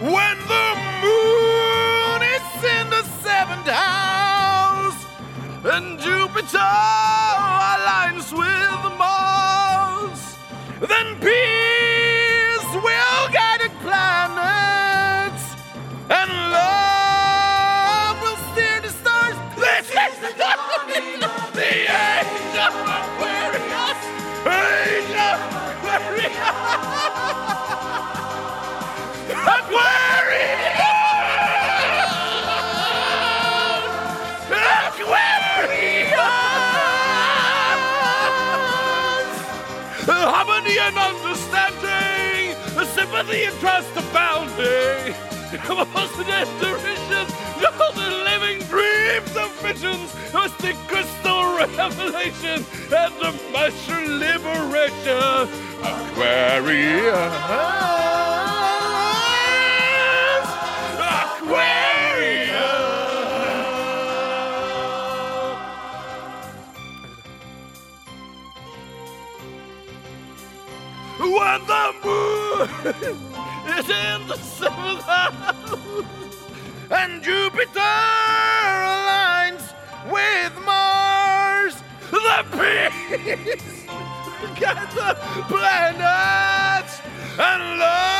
when the moon is in the seventh house and Jupiter aligns with Mars, then peace Harmony and understanding, sympathy and trust abounding. Most derision, all the living dreams of visions, mystic crystal revelation, and the mushroom When the moon is in the seventh house and Jupiter aligns with Mars, the peace gather planets and love.